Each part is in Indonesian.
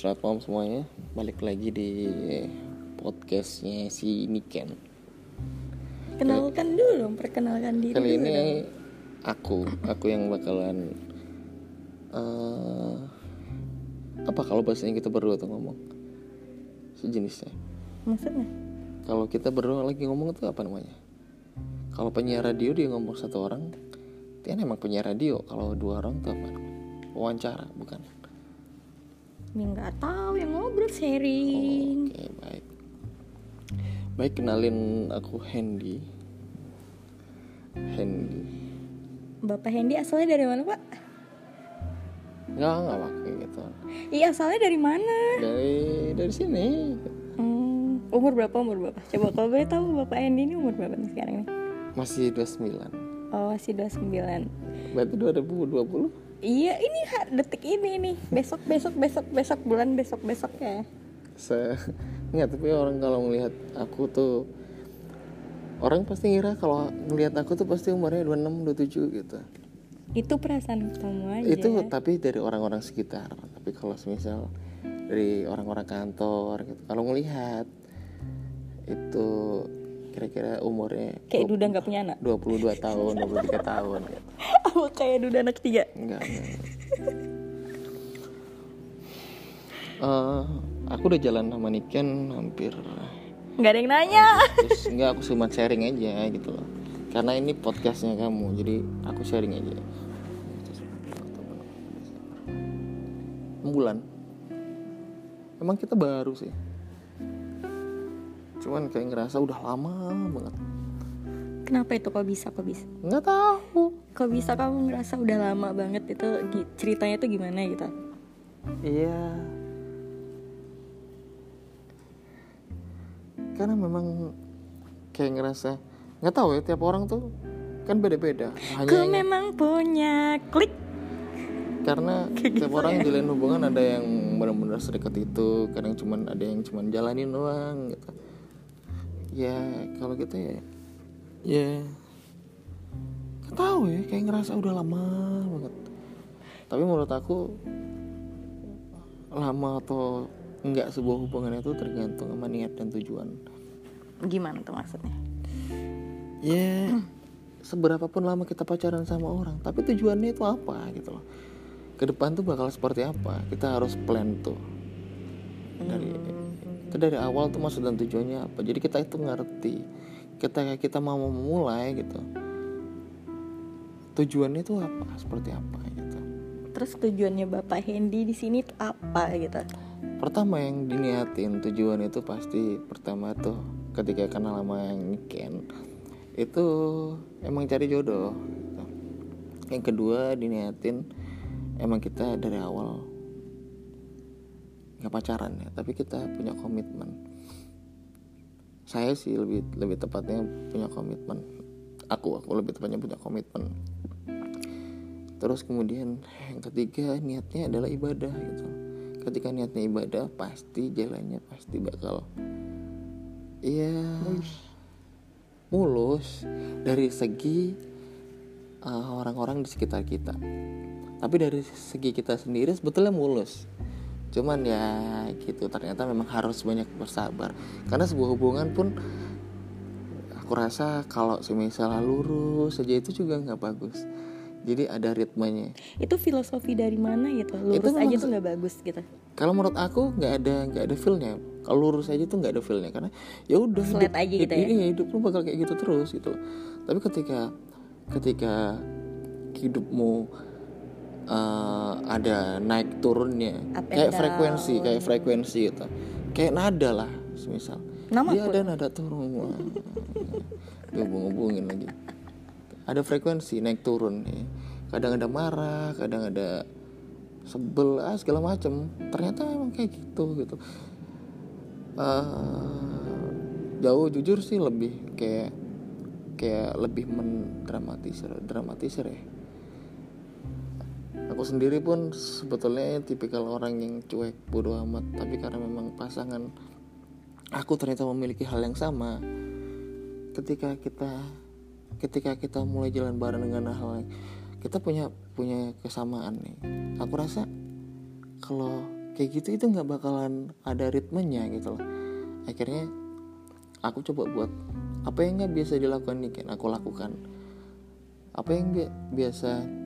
selamat malam semuanya. Balik lagi di podcastnya si Niken. Kenalkan dulu dong, perkenalkan diri Kali dulu ini dong. aku, aku yang bakalan eh apa kalau bahasanya kita berdua tuh ngomong sejenisnya. Maksudnya? Kalau kita berdua lagi ngomong tuh apa namanya? Kalau penyiar radio dia ngomong satu orang, dia kan emang penyiar radio. Kalau dua orang tuh apa? Wawancara, bukan? Ini nggak tahu yang ngobrol sharing. Oke baik Baik kenalin aku Hendy Hendy Bapak Hendy asalnya dari mana pak? Nggak nggak pakai gitu Iya asalnya dari mana? Dari dari sini Hmm, umur berapa umur berapa? Coba kalau boleh tahu Bapak Hendy ini umur berapa nih sekarang nih? Masih 29 Oh masih 29 Berarti 2020 Iya ini detik ini nih. Besok besok besok besok bulan besok besok ya Se Nggak tapi orang kalau ngelihat aku tuh Orang pasti ngira kalau ngelihat aku tuh pasti umurnya 26, 27 gitu. Itu perasaan kamu aja. Itu tapi dari orang-orang sekitar. Tapi kalau misal dari orang-orang kantor gitu Kalau ngelihat itu kira-kira umurnya Kayak Duda nggak punya anak 22 tahun, 23 tahun gitu. Apa kayak Duda anak tiga? Enggak, enggak. Eh, aku udah jalan sama Niken hampir Nggak ada yang nanya terus enggak aku cuma sharing aja gitu loh karena ini podcastnya kamu jadi aku sharing aja bulan emang kita baru sih cuman kayak ngerasa udah lama banget Kenapa itu kok bisa kok bisa? nggak tahu Kok bisa kamu ngerasa udah lama banget itu ceritanya tuh gimana gitu? Iya. Karena memang kayak ngerasa nggak tahu ya tiap orang tuh kan beda-beda. Hanya Ku yang- memang punya klik. karena tiap orang jalin hubungan ada yang benar-benar sedekat itu, kadang cuman ada yang cuman jalanin doang gitu. Ya kalau gitu ya, ya nggak tahu ya kayak ngerasa udah lama banget. Tapi menurut aku lama atau enggak sebuah hubungan itu tergantung sama niat dan tujuan. Gimana tuh maksudnya? Ya seberapa pun lama kita pacaran sama orang, tapi tujuannya itu apa gitu loh. Ke depan tuh bakal seperti apa? Kita harus plan tuh. Dari itu dari awal tuh maksud dan tujuannya apa. Jadi kita itu ngerti. Ketika kita mau memulai gitu. Tujuannya itu apa? Seperti apa gitu. Terus tujuannya Bapak Hendy di sini apa gitu? Pertama yang diniatin tujuan itu pasti pertama tuh ketika kenal sama yang Ken itu emang cari jodoh. gitu. Yang kedua diniatin emang kita dari awal nggak pacaran ya, tapi kita punya komitmen. Saya sih lebih lebih tepatnya punya komitmen. Aku aku lebih tepatnya punya komitmen. Terus kemudian yang ketiga niatnya adalah ibadah gitu. Ketika niatnya ibadah pasti jalannya pasti bakal Iya mulus dari segi uh, orang-orang di sekitar kita. Tapi dari segi kita sendiri sebetulnya mulus. Cuman ya gitu ternyata memang harus banyak bersabar. Karena sebuah hubungan pun aku rasa kalau semisal lurus saja itu juga nggak bagus. Jadi ada ritmenya. Itu filosofi dari mana gitu? Lurus Itu aja tuh nggak bagus gitu. Kalau menurut aku nggak ada nggak ada feelnya. Kalau lurus aja tuh nggak ada feelnya karena ya udah Flat aja gitu ya? Iya hidup lu bakal kayak gitu terus gitu. Tapi ketika ketika hidupmu eh, ada naik turunnya. Up kayak down. frekuensi kayak frekuensi gitu. Kayak nada lah misal Nama dia pun. ada nada turun. Wah. Dihubung-hubungin lagi. Ada frekuensi naik turun nih. Kadang ada marah kadang ada sebel ah segala macem. Ternyata emang kayak gitu gitu. Eh, jauh jujur sih lebih kayak kayak lebih mendramatisir dramatisir ya aku sendiri pun sebetulnya tipikal orang yang cuek bodoh amat. Tapi karena memang pasangan aku ternyata memiliki hal yang sama ketika kita ketika kita mulai jalan bareng dengan hal yang kita punya punya kesamaan nih. Aku rasa kalau kayak gitu itu nggak bakalan ada ritmenya gitu loh. Akhirnya aku coba buat apa yang nggak biasa dilakukan Niken aku lakukan. Apa yang bi biasa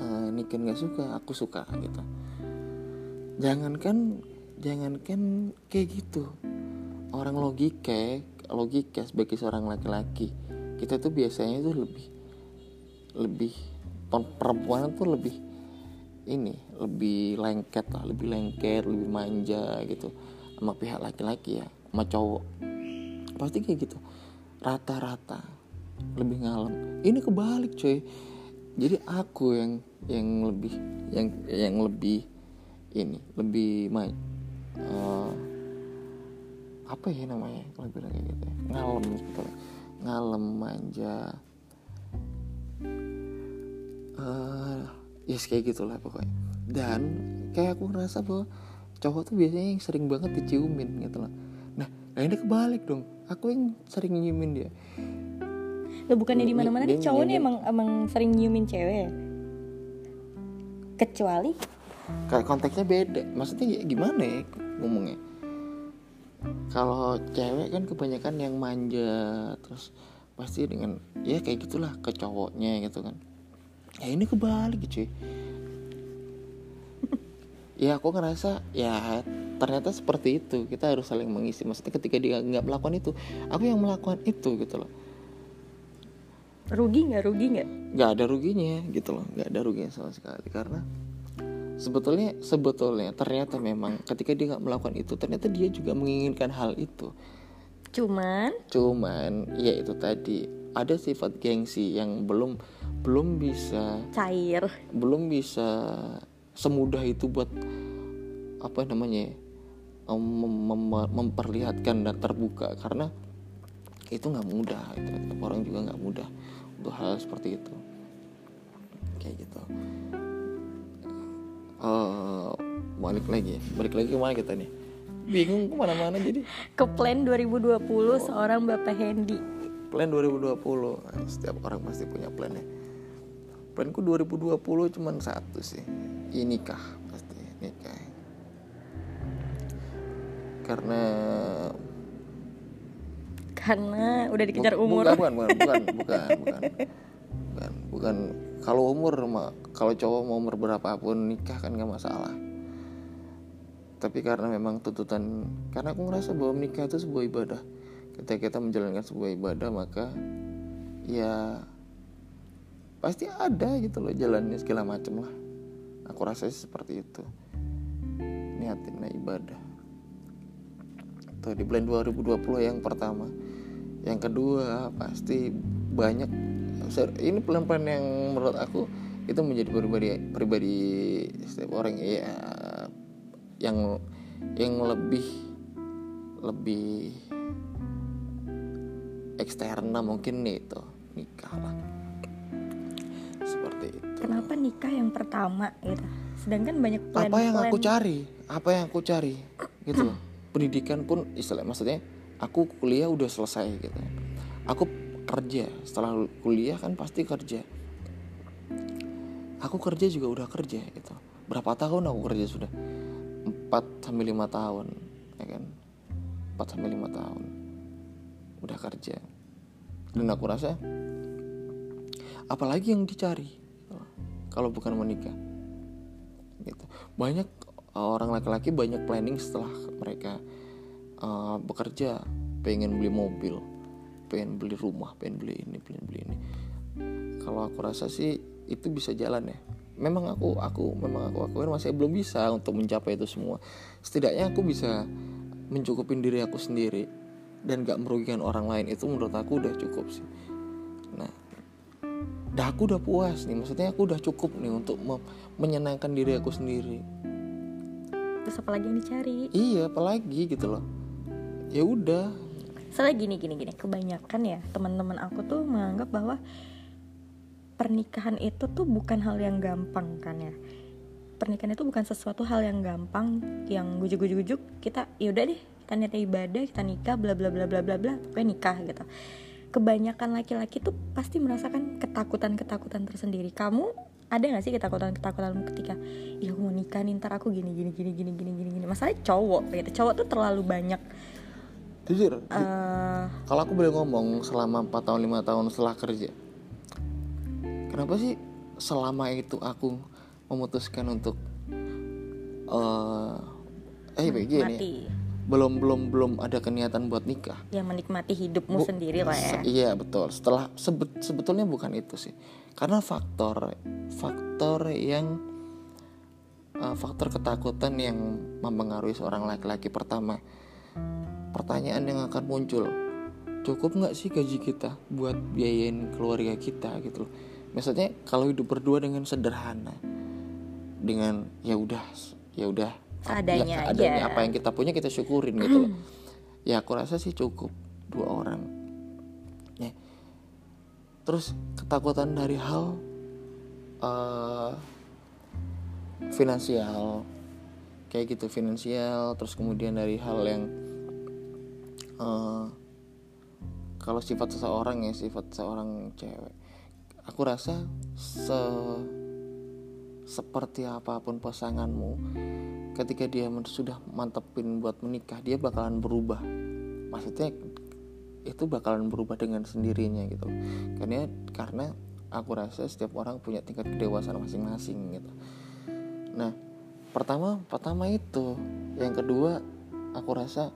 uh, Niken nggak suka aku suka gitu. Jangankan jangankan kayak gitu. Orang logika logika sebagai seorang laki-laki kita tuh biasanya tuh lebih lebih perempuan tuh lebih ini lebih lengket lah lebih lengket lebih manja gitu. Sama pihak laki-laki ya sama cowok. Pasti kayak gitu. Rata-rata lebih ngalem. Ini kebalik coy jadi aku yang yang lebih yang yang lebih ini lebih main. Uh, apa ya namanya kalau bilang kayak gitu ya? ngalem gitu ngalem manja. Uh, yes kayak gitulah pokoknya. Dan kayak aku ngerasa bahwa cowok tuh biasanya yang sering banget diciumin gitu loh. Nah nah ini kebalik dong. Aku yang sering nyiumin dia lo bukannya di mana mana nih cowok nih emang emang sering nyiumin cewek. Ya? kecuali? Kayak konteksnya beda. Maksudnya gimana ya ngomongnya? Kalau cewek kan kebanyakan yang manja terus pasti dengan ya kayak gitulah ke cowoknya gitu kan. Ya ini kebalik cuy. Ya aku ngerasa ya ternyata seperti itu. Kita harus saling mengisi. Maksudnya ketika dia nggak melakukan itu aku yang melakukan itu gitu loh rugi nggak? Rugi nggak? Nggak ada ruginya gitu loh. Nggak ada ruginya sama sekali. Karena sebetulnya sebetulnya ternyata memang ketika dia nggak melakukan itu ternyata dia juga menginginkan hal itu. Cuman? Cuman ya itu tadi. Ada sifat gengsi yang belum belum bisa cair. belum bisa semudah itu buat apa namanya mem mem memperlihatkan dan terbuka. Karena itu nggak mudah. Itu orang juga nggak mudah untuk hal seperti itu. Kayak gitu. Uh, balik lagi. Balik lagi ke mana kita nih? Bingung ke mana-mana jadi. Ke plan 2020 oh. seorang bapak Hendy plan 2020 setiap orang pasti punya plan ya. Planku 2020 cuma satu sih. Ya nikah pasti nikah. Karena karena udah dikejar umur. bukan bukan bukan bukan bukan. Bukan, bukan, kalau umur kalau cowok mau umur berapapun nikah kan gak masalah. Tapi karena memang tuntutan karena aku ngerasa bahwa menikah itu sebuah ibadah. Ketika kita menjalankan sebuah ibadah maka ya pasti ada gitu loh jalannya segala macem lah. Aku rasa seperti itu. Niatin ibadah tuh di bulan 2020 yang pertama. Yang kedua pasti banyak ini pelan-pelan yang menurut aku itu menjadi pribadi pribadi setiap orang ya yang yang lebih lebih eksterna mungkin nih itu nikah lah. Seperti itu. Kenapa nikah yang pertama gitu? Sedangkan banyak plan apa yang aku cari? Apa yang aku cari? Gitu pendidikan pun istilah maksudnya aku kuliah udah selesai gitu. Aku kerja setelah kuliah kan pasti kerja. Aku kerja juga udah kerja gitu. Berapa tahun aku kerja sudah? 4 sampai 5 tahun ya kan? 4 sampai 5 tahun udah kerja. Dan aku rasa apalagi yang dicari kalau bukan menikah gitu. Banyak orang laki-laki banyak planning setelah mereka uh, bekerja. Pengen beli mobil pengen beli rumah pengen beli ini pengen beli ini. Kalau aku rasa sih itu bisa jalan ya. Memang aku aku memang aku akuin masih belum bisa untuk mencapai itu semua. Setidaknya aku bisa mencukupin diri aku sendiri dan gak merugikan orang lain. Itu menurut aku udah cukup sih. Nah dah aku udah puas nih. Maksudnya aku udah cukup nih untuk menyenangkan diri aku sendiri terus apalagi yang dicari? Iya apalagi gitu loh. Ya udah. Soalnya gini gini gini. Kebanyakan ya teman-teman aku tuh menganggap bahwa pernikahan itu tuh bukan hal yang gampang kan ya. Pernikahan itu bukan sesuatu hal yang gampang yang gujuk-gujuk kita yaudah deh kita niat ibadah kita nikah bla bla bla bla bla bla pokoknya nikah gitu. Kebanyakan laki-laki tuh pasti merasakan ketakutan-ketakutan tersendiri. Kamu ada nggak sih ketakutan ketakutanmu ketika ya aku mau nikah nih ntar aku gini gini gini gini gini gini gini. Masalahnya cowok gitu cowok tuh terlalu banyak jujur eh kalau aku boleh ngomong selama 4 tahun lima tahun setelah kerja kenapa sih selama itu aku memutuskan untuk eh eh begini mati belum belum belum ada keniatan buat nikah. Yang menikmati hidupmu Bu- sendiri lah ya. iya betul. Setelah sebet, sebetulnya bukan itu sih. Karena faktor faktor yang eh, faktor ketakutan yang mempengaruhi seorang laki-laki pertama. Pertanyaan yang akan muncul cukup nggak sih gaji kita buat biayain keluarga kita? Gitu loh. Maksudnya kalau hidup berdua dengan sederhana dengan ya udah ya udah Seadanya ya, seadanya. aja. apa yang kita punya kita syukurin gitu loh. Ya aku rasa sih cukup dua orang. Ya. Terus ketakutan dari hal eh, finansial. Kayak gitu finansial. Terus kemudian dari hal yang eh, kalau sifat seseorang ya sifat seorang cewek. Aku rasa se seperti apa pun pasanganmu ketika dia sudah mantepin buat menikah dia bakalan berubah. Maksudnya itu bakalan berubah dengan sendirinya gitu. Karena karena aku rasa setiap orang punya tingkat kedewasaan masing-masing gitu. Nah pertama pertama itu. Yang kedua aku rasa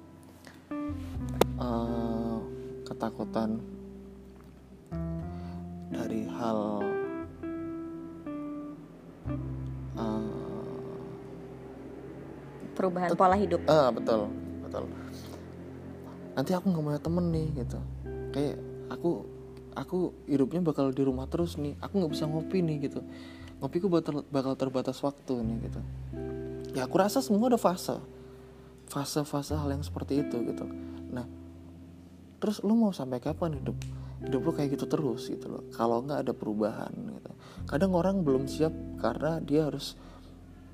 eh, ketakutan dari hal perubahan pola hidup. Ah betul betul. Nanti aku nggak punya temen nih gitu. Kayak aku aku hidupnya bakal di rumah terus nih. Aku nggak bisa ngopi nih gitu. Ngopiku bakal bakal terbatas waktu nih gitu. Ya aku rasa semua ada fase. Fase-fase hal yang seperti itu gitu. Nah terus lu mau sampai kapan hidup? Hidup lu kayak gitu terus gitu loh. Kalau nggak ada perubahan gitu. Kadang orang belum siap karena dia harus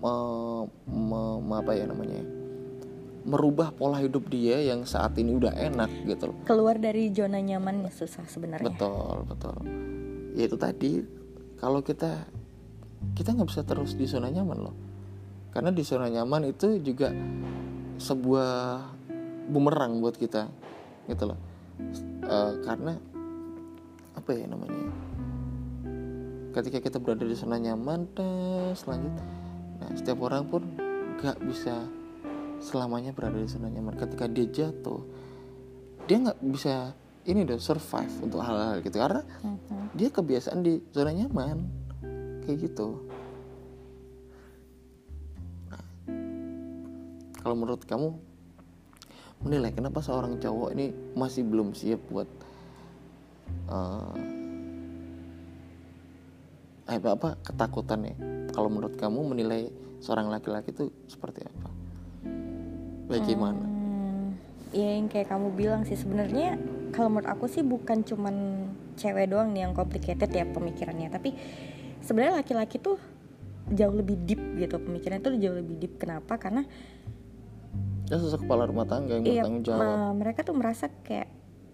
me- me- me- apa ya namanya merubah pola hidup dia yang saat ini udah enak gitu loh. Keluar dari zona nyamannya susah sebenarnya. Betul betul. Ya itu tadi kalau kita kita nggak bisa terus di zona nyaman loh. Karena di zona nyaman itu juga sebuah bumerang buat kita gitu loh. Eh, karena apa ya namanya ketika kita berada di zona nyaman selanjutnya nah setiap orang pun nggak bisa selamanya berada di zona nyaman. Ketika dia jatuh dia nggak bisa ini dong survive untuk hal-hal gitu. Karena Mhm. dia kebiasaan di zona nyaman. Kayak gitu. Nah, kalau menurut kamu menilai kenapa seorang cowok ini masih belum siap buat eh eh, apa, apa ketakutannya kalau menurut kamu menilai seorang laki-laki itu seperti apa? Bagaimana? Hmm, ya yang kayak kamu bilang sih sebenarnya kalau menurut aku sih bukan cuman cewek doang nih yang complicated ya pemikirannya tapi sebenarnya laki-laki tuh jauh lebih deep gitu pemikirannya tuh jauh lebih deep. Kenapa? Karena ya sosok kepala rumah tangga yang iya bertanggung jawab. mereka tuh merasa kayak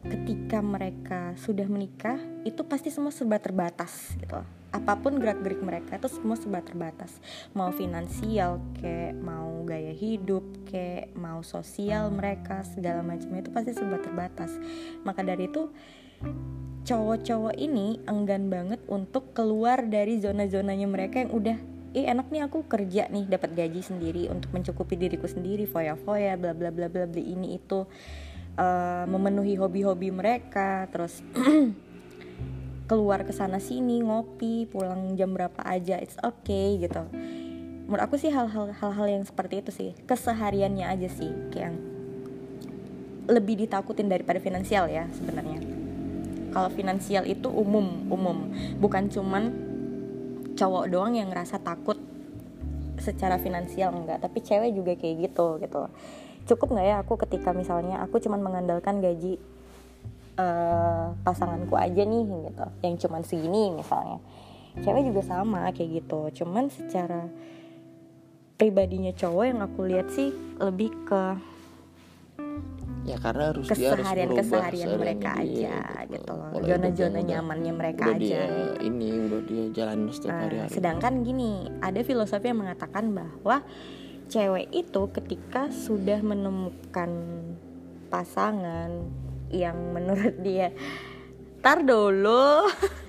ketika mereka sudah menikah itu pasti semua serba terbatas gitu. loh. Apa pun gerak gerik mereka itu semua serba terbatas. Mau finansial kayak mau gaya hidup kayak mau sosial mereka segala macamnya itu pasti serba terbatas. Maka dari itu cowok-cowok ini enggan banget untuk keluar dari zona-zonanya mereka yang udah eh enak nih aku kerja nih dapat gaji sendiri untuk mencukupi diriku sendiri foya-foya bla bla bla bla beli ini itu. Eh, memenuhi hobi-hobi mereka terus keluar ke sana sini ngopi pulang jam berapa aja it's okay gitu. Menurut aku sih hal-hal hal-hal yang seperti itu sih kesehariannya aja sih kayak yang lebih ditakutin daripada finansial ya sebenarnya. Kalau finansial itu umum umum. Bukan cuman cowok doang yang ngerasa takut secara finansial enggak. Tapi cewek juga kayak gitu gitu. Cukup nggak ya aku ketika misalnya aku cuman mengandalkan gaji eh, pasanganku aja nih gitu. Yang cuman segini misalnya. Cewek juga sama kayak gitu. Cuman secara pribadinya cowok yang aku lihat sih lebih ke ya karena harus dia harus keseharian keseharian mereka dia, aja gitu. gitu loh. Zona zona nyamannya mereka udah aja dia gitu. ini udah dia jalan setiap Nah, hari-hari. sedangkan gini, ada filosofi yang mengatakan bahwa cewek itu ketika sudah menemukan pasangan yang menurut dia tar dulu.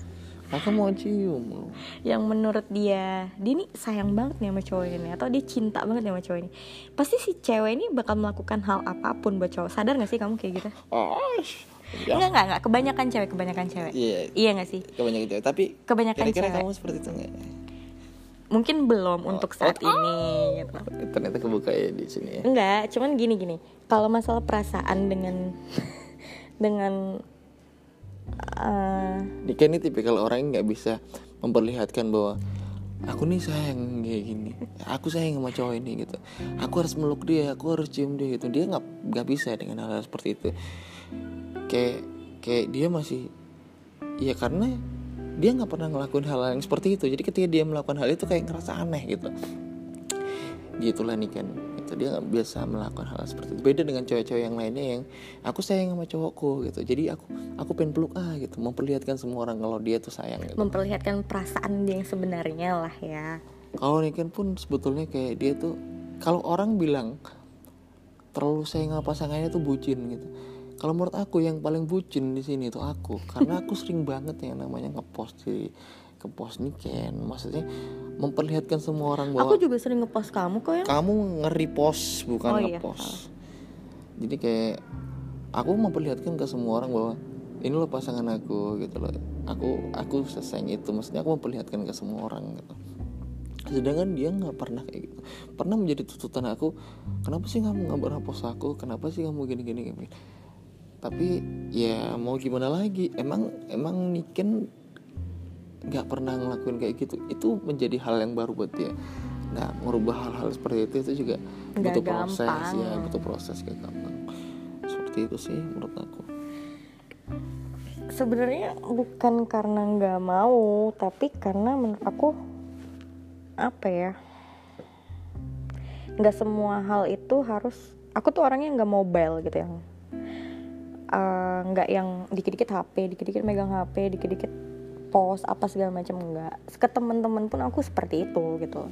Aku mau cium loh yang menurut dia dia nih sayang banget nih sama cowok ini atau dia cinta banget nih sama cowok ini. Pasti si cewek ini bakal melakukan hal apa pun buat cowok. Sadar gak sih kamu kayak gitu? Oh ya enggak enggak enggak. Kebanyakan cewek kebanyakan cewek. Iya. Iya gak sih? Kebanyakan cewek. Tapi kebanyakan kira-kira cewek. kamu seperti itu nggak? Mungkin belum Oh, untuk saat ini gitu. Ternyata kebuka ya di sini ya. Enggak, cuman gini gini. Kalau masalah perasaan dengan dengan eh, Dika ini tipikal orang nggak bisa memperlihatkan bahwa aku nih sayang kayak gini. Aku sayang sama cowok ini gitu. Aku harus meluk dia aku harus cium dia gitu. Dia nggak nggak bisa dengan hal, hal seperti itu. Kayak kayak dia masih ya karena dia nggak pernah ngelakuin hal, hal yang seperti itu. Jadi ketika dia melakukan hal itu kayak ngerasa aneh gitu. Gitulah nih kan itu dia nggak biasa melakukan hal seperti itu. Beda dengan cewek-cewek yang lainnya yang aku sayang sama cowokku gitu. Jadi aku aku pengen peluk ah gitu. Memperlihatkan semua orang kalau dia tuh sayang gitu. Memperlihatkan perasaan dia yang sebenarnya lah ya. kalau Niken pun sebetulnya kayak dia tuh kalau orang bilang terlalu sayang sama pasangannya tuh bucin gitu. Kalau menurut aku yang paling bucin di sini tuh aku. Karena aku sering banget yang namanya ngepost di ke post Niken. Maksudnya memperlihatkan semua orang bahwa Aku juga sering ngepost kamu kok ya. kamu nge-repost bukan Oh iya, ngepost. Jadi kayak aku memperlihatkan ke semua orang bahwa ini loh pasangan aku gitu loh. Aku aku sesayang itu maksudnya aku memperlihatkan ke semua orang gitu. Sedangkan dia nggak pernah kayak gitu. Pernah menjadi tuntutan aku kenapa sih kamu nggak pernah post aku? Kenapa sih kamu gini gini gini tapi ya mau gimana lagi? Emang emang Niken nggak pernah ngelakuin kayak gitu itu menjadi hal yang baru buat dia nah merubah hal-hal seperti itu itu juga Nggak butuh proses gampang. ya butuh proses kayak gampang seperti itu sih menurut aku Sebenarnya bukan karena nggak mau, tapi karena menurut aku apa ya? Nggak semua hal itu harus. Aku tuh orangnya nggak mobile gitu yang eh, nggak yang dikit-dikit HP, dikit-dikit megang HP, dikit-dikit post apa segala macam enggak. Ke teman-teman pun aku seperti itu gitu.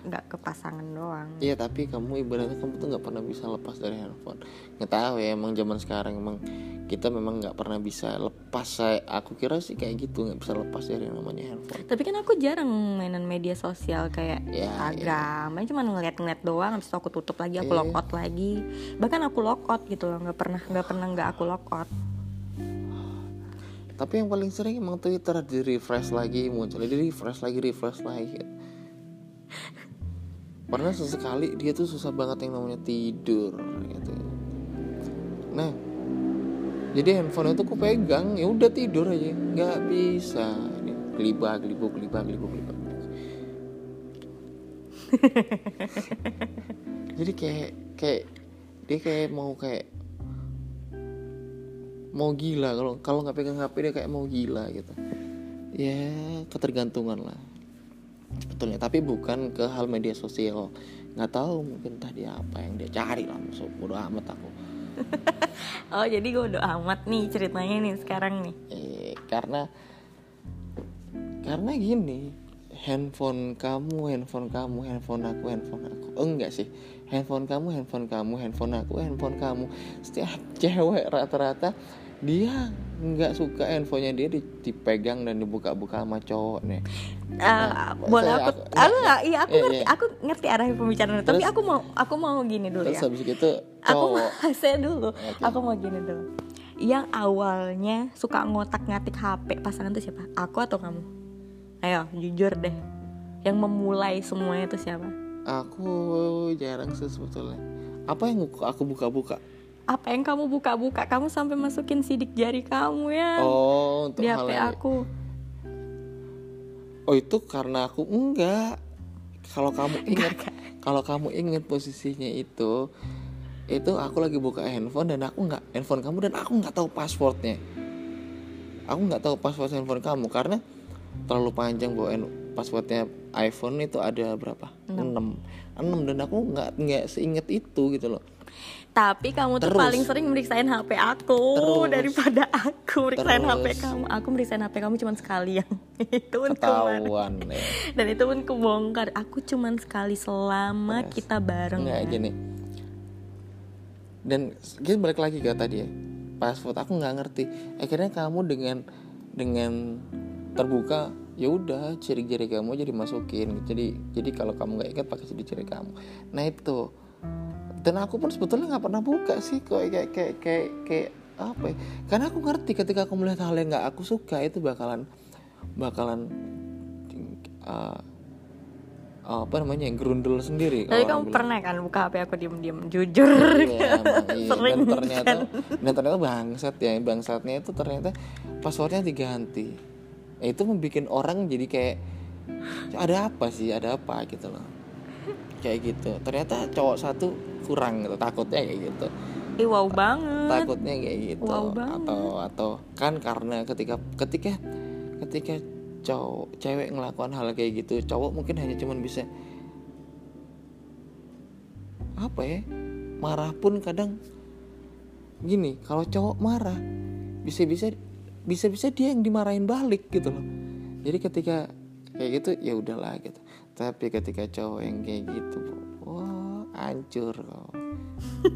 Nggak ke pasangan doang. Iya tapi kamu ibaratnya kamu tuh nggak pernah bisa lepas dari handphone nggak tahu ya emang zaman sekarang emang kita memang nggak pernah bisa lepas saya aku kira sih kayak gitu nggak bisa lepas dari yang namanya handphone Tapi kan aku jarang mainan media sosial kayak Ya, Instagram, ya. cuma ngeliat-ngeliat doang, habis itu aku tutup lagi, aku Iya. logout lagi. Bahkan aku logout gitu loh, nggak pernah nggak pernah nggak aku logout. Tapi yang paling sering emang Twitter di refresh lagi muncul. Di refresh lagi refresh lagi. Pernah sesekali dia tuh susah banget yang namanya tidur gitu. Nah jadi handphone itu aku pegang ya udah tidur aja. Nggak bisa. Gelibah gelibuk gelibah gelibuk gelibah. Jadi kayak kayak dia kayak mau kayak mau gila. Kalau kalau nggak pegang HP dia kayak mau gila gitu. Ya ketergantungan lah. Betulnya tapi bukan ke hal media sosial. Nggak tahu mungkin tadi apa yang dia cari lah. Masuk bodo amat aku. Oh jadi gue udah amat nih ceritanya nih sekarang nih. eh, karena karena gini. Handphone kamu handphone kamu handphone aku handphone aku. Enggak sih handphone kamu handphone kamu handphone aku handphone kamu setiap cewek rata-rata dia nggak suka handphonenya dia di- dipegang dan dibuka-buka sama cowok nih Eh, Nah, boleh aku, aku- aku iya aku Iya, ngerti, iya. aku ngerti arah pembicaraan, tapi Terus- aku mau, aku mau gini dulu terus ya. habis gitu Aku mau, saya dulu, aku mau gini dulu. Yang awalnya suka ngotak-ngatik HP pasangan tuh siapa? Aku atau kamu? Ayo, jujur deh. Yang memulai semuanya itu siapa? Aku jarang sih sebetulnya apa yang aku buka-buka Apa yang kamu buka-buka? Kamu sampai masukin sidik jari kamu ya oh untuk di hal HP yang aku. Oh itu karena aku enggak. Kalau kamu ingat, kalau kamu ingat posisinya itu, itu aku lagi buka handphone dan aku nggak handphone kamu dan aku nggak tahu passwordnya. Aku nggak tahu password handphone kamu karena terlalu panjang bawa passwordnya iPhone itu ada berapa 6 6 dan aku nggak nggak seinget itu gitu loh Tapi kamu tuh Terus. paling sering meriksain HP aku Terus. daripada aku meriksain Terus. HP kamu. Aku meriksain HP kamu cuma sekali yang itu pun ketahuan ya Dan itu pun kebongkar. Aku cuma sekali selama Yes. kita bareng. nggak gini dan kita balik lagi ke tadi ya password aku nggak ngerti akhirnya kamu dengan dengan terbuka ya udah ciri-ciri kamu jadi masukin jadi jadi kalau kamu nggak ingat pakai ciri-ciri kamu nah itu dan aku pun sebetulnya nggak pernah buka sih kok kayak kayak kayak kayak apa ya? karena aku ngerti ketika aku melihat hal yang nggak aku suka itu bakalan bakalan uh, apa namanya gerundel sendiri Tapi kalau kamu bilang. pernah kan buka HP aku diem-diem jujur. Iya, emang iya. Sering dan ternyata kan. dan ternyata bangsat ya bangsatnya itu ternyata passwordnya diganti itu membuat orang jadi kayak ada apa sih? Ada apa? Gitu loh. Kayak gitu. Ternyata cowok satu kurang gitu takutnya kayak gitu. Ih wow banget. takutnya kayak gitu. Wow banget. atau atau kan karena ketika ketika ketika cowok cewek ngelakukan hal kayak gitu cowok mungkin hanya cuman bisa apa ya? Marah pun kadang gini kalau cowok marah bisa bisa bisa bisa dia yang dimarahin balik gitu loh jadi ketika kayak gitu ya udahlah gitu tapi ketika cowok yang kayak gitu wah hancur kau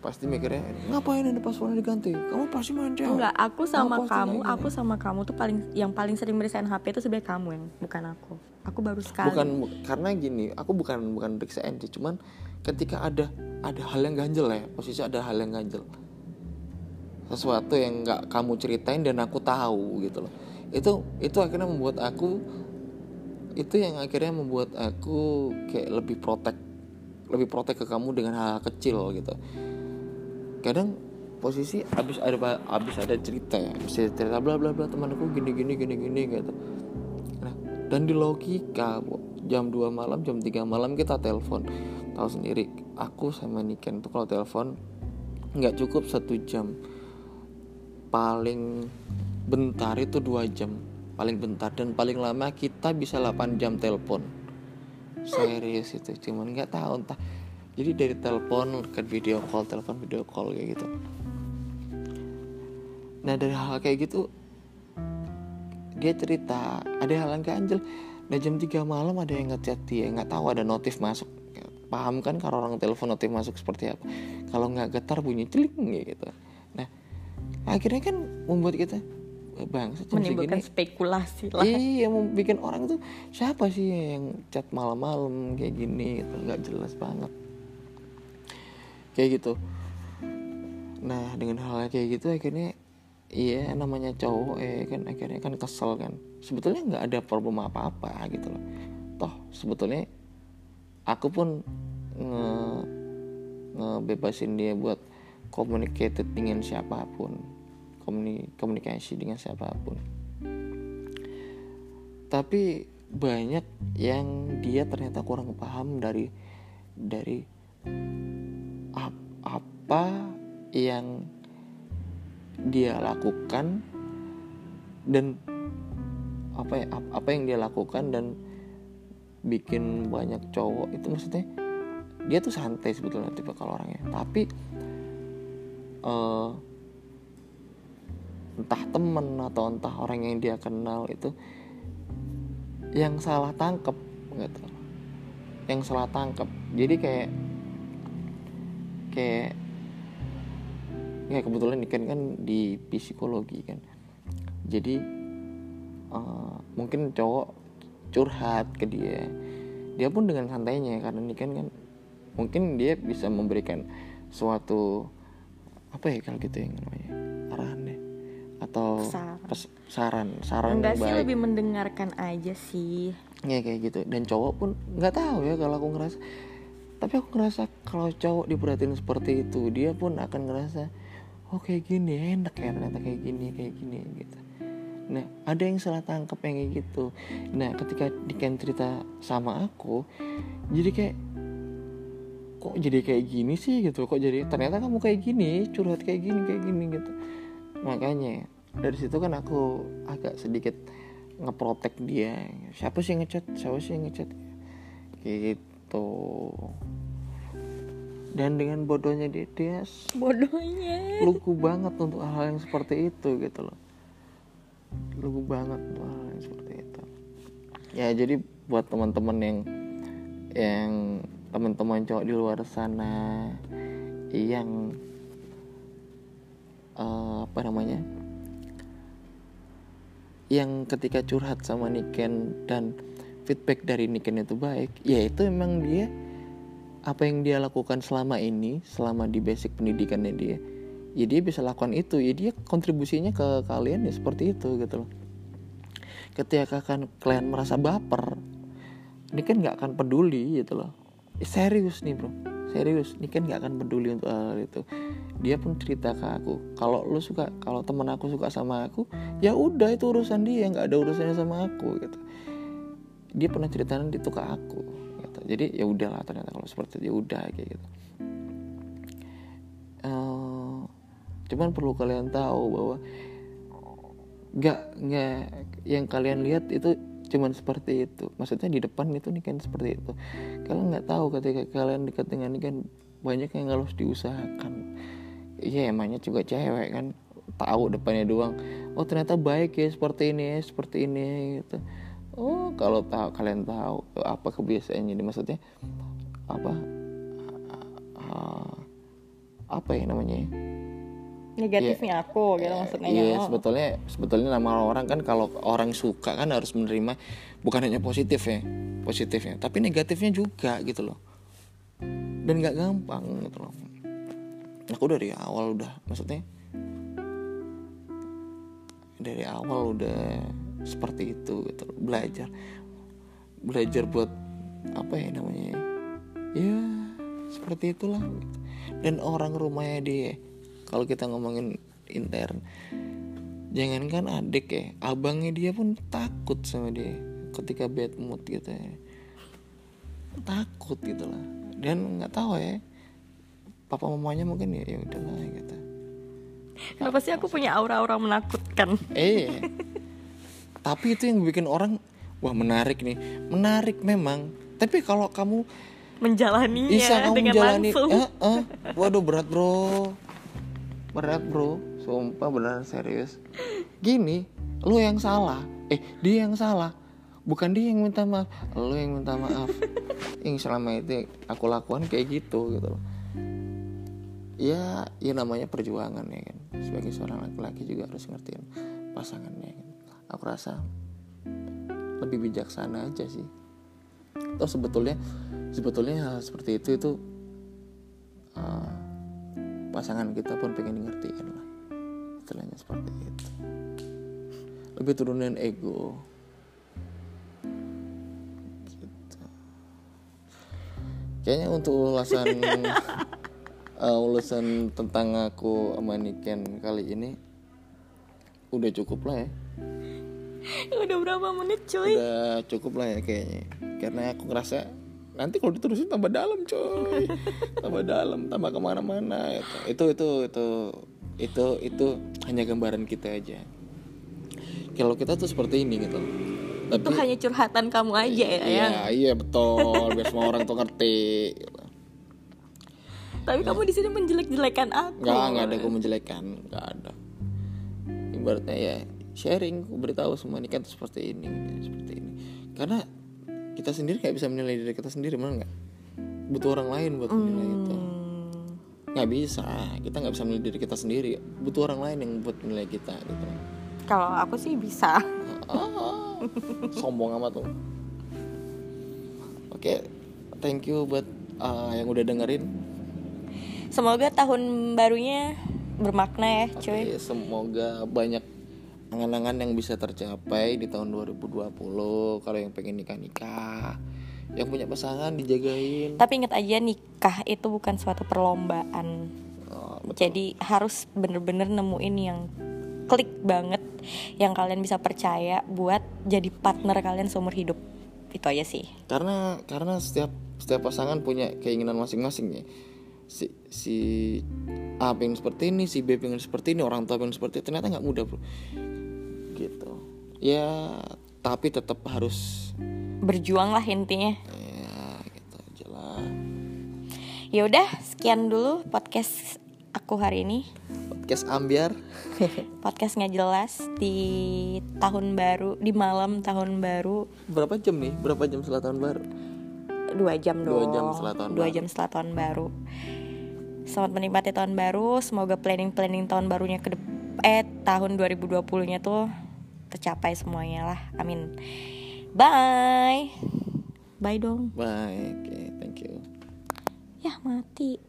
pasti mikirnya ngapain ada passwordnya diganti kamu pasti main cewek Enggak, aku sama kamu, gini? aku sama kamu tuh paling yang paling sering meriksain HP itu sebenarnya kamu yang bukan aku. Aku baru sekali. bukan bu- karena gini aku bukan bukan periksaan sih cuman ketika ada ada hal yang ganjel ya posisi ada hal yang ganjel sesuatu yang nggak kamu ceritain dan aku tahu gitu loh. Itu itu akhirnya membuat aku itu yang akhirnya membuat aku kayak lebih protek lebih protek ke kamu dengan hal, -hal kecil gitu. Kadang posisi abis ada abis ada cerita ya abis ada cerita bla bla bla temanku gini gini gini gini gitu. Nah dan di logika jam 2 malam jam 3 malam kita telepon. Tahu sendiri aku sama Niken tuh kalau telepon nggak cukup satu jam paling bentar itu dua jam. Paling bentar dan paling lama kita bisa 8 jam telepon. Serius itu cuman nggak tahu entah. Jadi dari telepon ke video call telepon video call kayak gitu. Nah dari hal kayak gitu dia cerita ada hal yang ganjel nah jam 3 malam ada yang ngechat dia nggak tahu ada notif masuk. Paham kan kalau orang telepon notif masuk seperti apa? Kalau nggak getar bunyi celing gitu akhirnya kan membuat kita "Eh, bang jam menimbulkan segini spekulasi lah. Iya, yang mau bikin orang tuh siapa sih yang chat malam-malam kayak gini gitu, nggak jelas banget. Kayak gitu. Nah, dengan hal kayak gitu akhirnya iya namanya cowok eh kan akhirnya kan kesel kan. Sebetulnya nggak ada problem apa-apa gitu loh. Toh sebetulnya aku pun nge ngebebasin dia buat communicated dengan siapa pun. Komuni- komunikasi dengan siapa pun. Tapi banyak yang dia ternyata kurang paham dari dari ap- apa yang dia lakukan dan apa ya ap- apa yang dia lakukan dan bikin banyak cowok itu maksudnya dia tuh santai sebetulnya tipe kalau orangnya. Tapi eh, entah temen atau entah orang yang dia kenal itu yang salah tangkep gitu yang salah tangkep. Jadi kayak kayak ya kebetulan ikan kan di psikologi kan. Jadi eh, mungkin cowok curhat ke dia. Dia pun dengan santainya karena Niken kan mungkin dia bisa memberikan suatu apa ya kalau gitu yang namanya? Arahan deh. Atau Saran. pes- saran saran Enggak sih baik. lebih mendengarkan aja sih. ya kayak gitu. Dan cowok pun nggak tahu ya kalau aku ngerasa. Tapi aku ngerasa kalau cowok diperhatiin seperti itu dia pun akan ngerasa oh kayak gini enak ya ternyata kayak gini kayak gini gitu. Nah ada yang salah tangkap yang kayak gitu. Nah ketika Diken cerita sama aku jadi kayak kok jadi kayak gini sih gitu? Kok jadi ternyata kamu kayak gini curhat kayak gini kayak gini gitu. Makanya dari situ kan aku agak sedikit ngeprotek dia. Siapa sih yang ngechat? Siapa sih yang ngechat? Gitu. Dan dengan bodohnya dia dia bodohnya. lugu banget untuk hal yang seperti itu gitu loh. Lugu banget untuk hal yang seperti itu. Ya jadi buat teman-teman yang yang teman-teman cowok di luar sana yang uh, apa namanya yang ketika curhat sama Niken dan feedback dari Niken itu baik ya itu memang dia apa yang dia lakukan selama ini selama di basic pendidikannya dia ya dia bisa lakukan itu ya dia kontribusinya ke kalian ya seperti itu gitu loh. Ketika kan kalian merasa baper ini kan nggak akan peduli gitu loh serius nih bro. Serius. Ini kan nggak akan peduli untuk hal, hal itu. Dia pun cerita ke aku. Kalau lu suka kalau temen aku suka sama aku ya udah itu urusan dia. Nggak ada urusannya sama aku gitu. Dia pernah ceritain itu ke aku gitu. Jadi ya udahlah ternyata kalau seperti itu ya udah kayak gitu. Uh, cuman perlu kalian tahu bahwa nggak nggak yang kalian lihat itu cuman seperti itu. Maksudnya di depan itu nih kan seperti itu kalian nggak tahu ketika kalian dekat dengan ini kan banyak yang harus diusahakan. Iya emangnya juga cewek kan tahu depannya doang. Oh ternyata baik ya seperti ini ya seperti ini gitu. Oh kalau tahu kalian tahu apa kebiasaannya ini? Maksudnya apa? Uh, apa ya namanya negatifnya ya, aku gitu maksudnya iya oh. sebetulnya sebetulnya nama orang kan kalau orang suka kan harus menerima bukan hanya positif ya positifnya tapi negatifnya juga gitu loh. Dan nggak gampang gitu loh. Aku dari awal udah maksudnya dari awal udah seperti itu gitu belajar belajar buat apa ya namanya ya seperti itulah dan orang rumahnya dia kalau kita ngomongin intern jangankan adik ya abangnya dia pun takut sama dia ketika bad mood gitu ya. Takut gitu lah. Dan nggak tahu ya papa mamanya mungkin ya ya udahlah gitu. Kenapa sih aku punya aura-aura menakutkan? Eh, tapi itu yang bikin orang wah menarik nih, menarik memang. Tapi kalau kamu menjalani bisa kamu dengan menjalani, langsung. Eh, eh, waduh berat bro, berat bro, sumpah benar serius. Gini, lu yang salah, eh dia yang salah, bukan dia yang minta maaf, lu yang minta maaf. yang selama itu aku lakukan kayak gitu gitu loh. Ya ya namanya perjuangan ya kan. Sebagai seorang laki-laki juga harus ngertiin pasangannya kan. Aku rasa lebih bijaksana aja sih. Atau sebetulnya sebetulnya hal seperti itu itu uh, pasangan kita pun pengen ngertiin lah istilahnya seperti itu. Lebih turunin ego. Gitu. Kayaknya untuk ulasan uh, ulasan tentang aku sama Niken kali ini udah cukup lah ya. Udah berapa menit cuy? Udah cukup lah ya kayaknya. Karena aku ngerasa nanti kalau diterusin tambah dalam coy. Tambah dalam tambah ke mana-mana itu itu itu itu itu hanya gambaran kita aja. Kalau kita tuh seperti ini gitu. Tapi, itu hanya curhatan kamu aja ya iya, iya betul. Biar semua orang tuh ngerti gitu. Tapi kamu di sini menjelek-jelekan aku nggak nggak ada aku menjelekan nggak ada. Ibaratnya ya sharing aku beritahu semua ini kan seperti ini seperti ini. Karena kita sendiri nggak bisa menilai diri kita sendiri mana nggak? Butuh orang lain buat menilai hmm. itu nggak bisa. Kita nggak bisa menilai diri kita sendiri. Butuh orang lain yang buat menilai kita gitu. Kalau aku sih bisa. Ah, sombong amat tuh oke okay, thank you buat uh, yang udah dengerin. Semoga tahun barunya bermakna ya cuy. Okay, semoga banyak angan-angan yang bisa tercapai di tahun 2020 kalau yang pengen nikah nikah yang punya pasangan dijagain. Tapi ingat aja nikah itu bukan suatu perlombaan. Oh, jadi harus bener-bener nemuin yang klik banget yang kalian bisa percaya buat jadi partner kalian seumur hidup. Itu aja sih. Karena karena setiap setiap pasangan punya keinginan masing-masing ya si si A pengen seperti ini si B pengen seperti ini orang tua pengen seperti itu ternyata nggak mudah bro gitu. Ya tapi tetap harus berjuang lah intinya. Ya gitu aja lah. Ya udah sekian dulu podcast aku hari ini. Podcast ambiar. Podcast nggak jelas di tahun baru di malam tahun baru. Berapa jam nih? Berapa jam setelah tahun baru? Dua jam Dua dong jam setelah tahun dua baru. jam setelah tahun baru. Selamat menikmati tahun baru semoga planning planning tahun barunya ke eh tahun 2020 nya tuh tercapai semuanya lah. Amin. Bye. Bye dong. Bye. Oke thank you. Ya mati